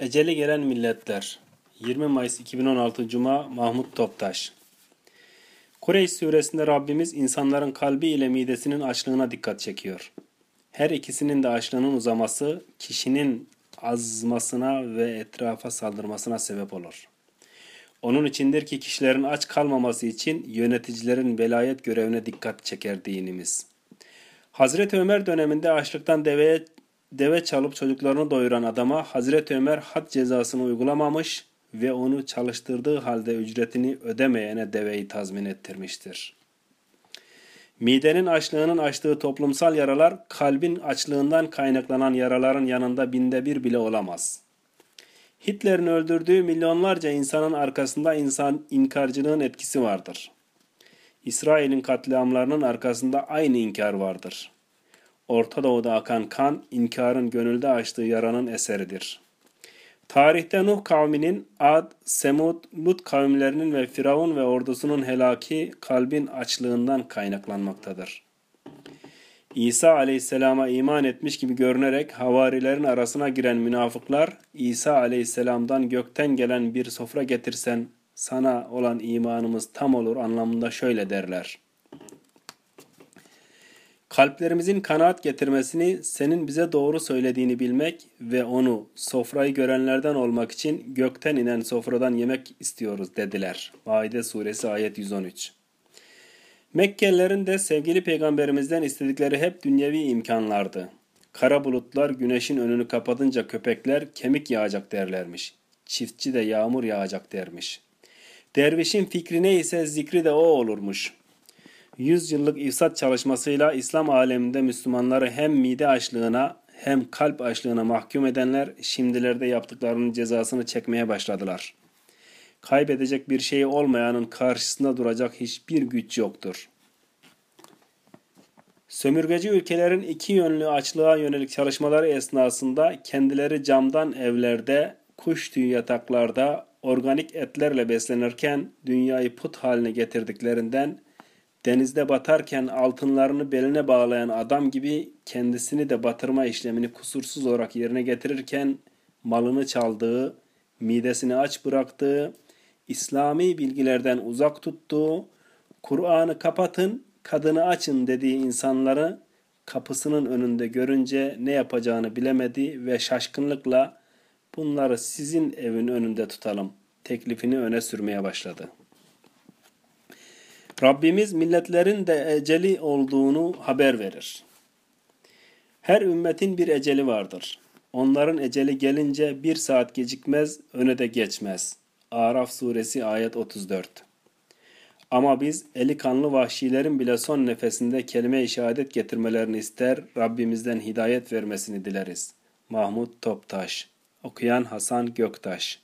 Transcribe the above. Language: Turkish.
Eceli gelen milletler 20 Mayıs 2016 Cuma Mahmut Toptaş Kureyş suresinde Rabbimiz insanların kalbi ile midesinin açlığına dikkat çekiyor. Her ikisinin de açlığının uzaması kişinin azmasına ve etrafa saldırmasına sebep olur. Onun içindir ki kişilerin aç kalmaması için yöneticilerin velayet görevine dikkat çeker dinimiz. Hazreti Ömer döneminde açlıktan deveye deve çalıp çocuklarını doyuran adama Hazreti Ömer had cezasını uygulamamış ve onu çalıştırdığı halde ücretini ödemeyene deveyi tazmin ettirmiştir. Midenin açlığının açtığı toplumsal yaralar kalbin açlığından kaynaklanan yaraların yanında binde bir bile olamaz. Hitler'in öldürdüğü milyonlarca insanın arkasında insan inkarcılığın etkisi vardır. İsrail'in katliamlarının arkasında aynı inkar vardır.'' Orta Doğu'da akan kan, inkarın gönülde açtığı yaranın eseridir. Tarihte Nuh kavminin Ad, Semud, Lut kavimlerinin ve Firavun ve ordusunun helaki kalbin açlığından kaynaklanmaktadır. İsa aleyhisselama iman etmiş gibi görünerek havarilerin arasına giren münafıklar, İsa aleyhisselamdan gökten gelen bir sofra getirsen sana olan imanımız tam olur anlamında şöyle derler kalplerimizin kanaat getirmesini senin bize doğru söylediğini bilmek ve onu sofrayı görenlerden olmak için gökten inen sofradan yemek istiyoruz dediler. Maide suresi ayet 113. Mekkelilerin de sevgili peygamberimizden istedikleri hep dünyevi imkanlardı. Kara bulutlar güneşin önünü kapatınca köpekler kemik yağacak derlermiş. Çiftçi de yağmur yağacak dermiş. Dervişin fikri neyse zikri de o olurmuş.'' 100 yıllık ifsat çalışmasıyla İslam aleminde Müslümanları hem mide açlığına hem kalp açlığına mahkum edenler şimdilerde yaptıklarının cezasını çekmeye başladılar. Kaybedecek bir şey olmayanın karşısında duracak hiçbir güç yoktur. Sömürgeci ülkelerin iki yönlü açlığa yönelik çalışmaları esnasında kendileri camdan evlerde, kuş tüyü yataklarda, organik etlerle beslenirken dünyayı put haline getirdiklerinden denizde batarken altınlarını beline bağlayan adam gibi kendisini de batırma işlemini kusursuz olarak yerine getirirken malını çaldığı, midesini aç bıraktığı, İslami bilgilerden uzak tuttuğu, Kur'an'ı kapatın, kadını açın dediği insanları kapısının önünde görünce ne yapacağını bilemedi ve şaşkınlıkla bunları sizin evin önünde tutalım teklifini öne sürmeye başladı.'' Rabbimiz milletlerin de eceli olduğunu haber verir. Her ümmetin bir eceli vardır. Onların eceli gelince bir saat gecikmez, öne de geçmez. Araf suresi ayet 34 Ama biz eli kanlı vahşilerin bile son nefesinde kelime-i şehadet getirmelerini ister, Rabbimizden hidayet vermesini dileriz. Mahmut Toptaş Okuyan Hasan Göktaş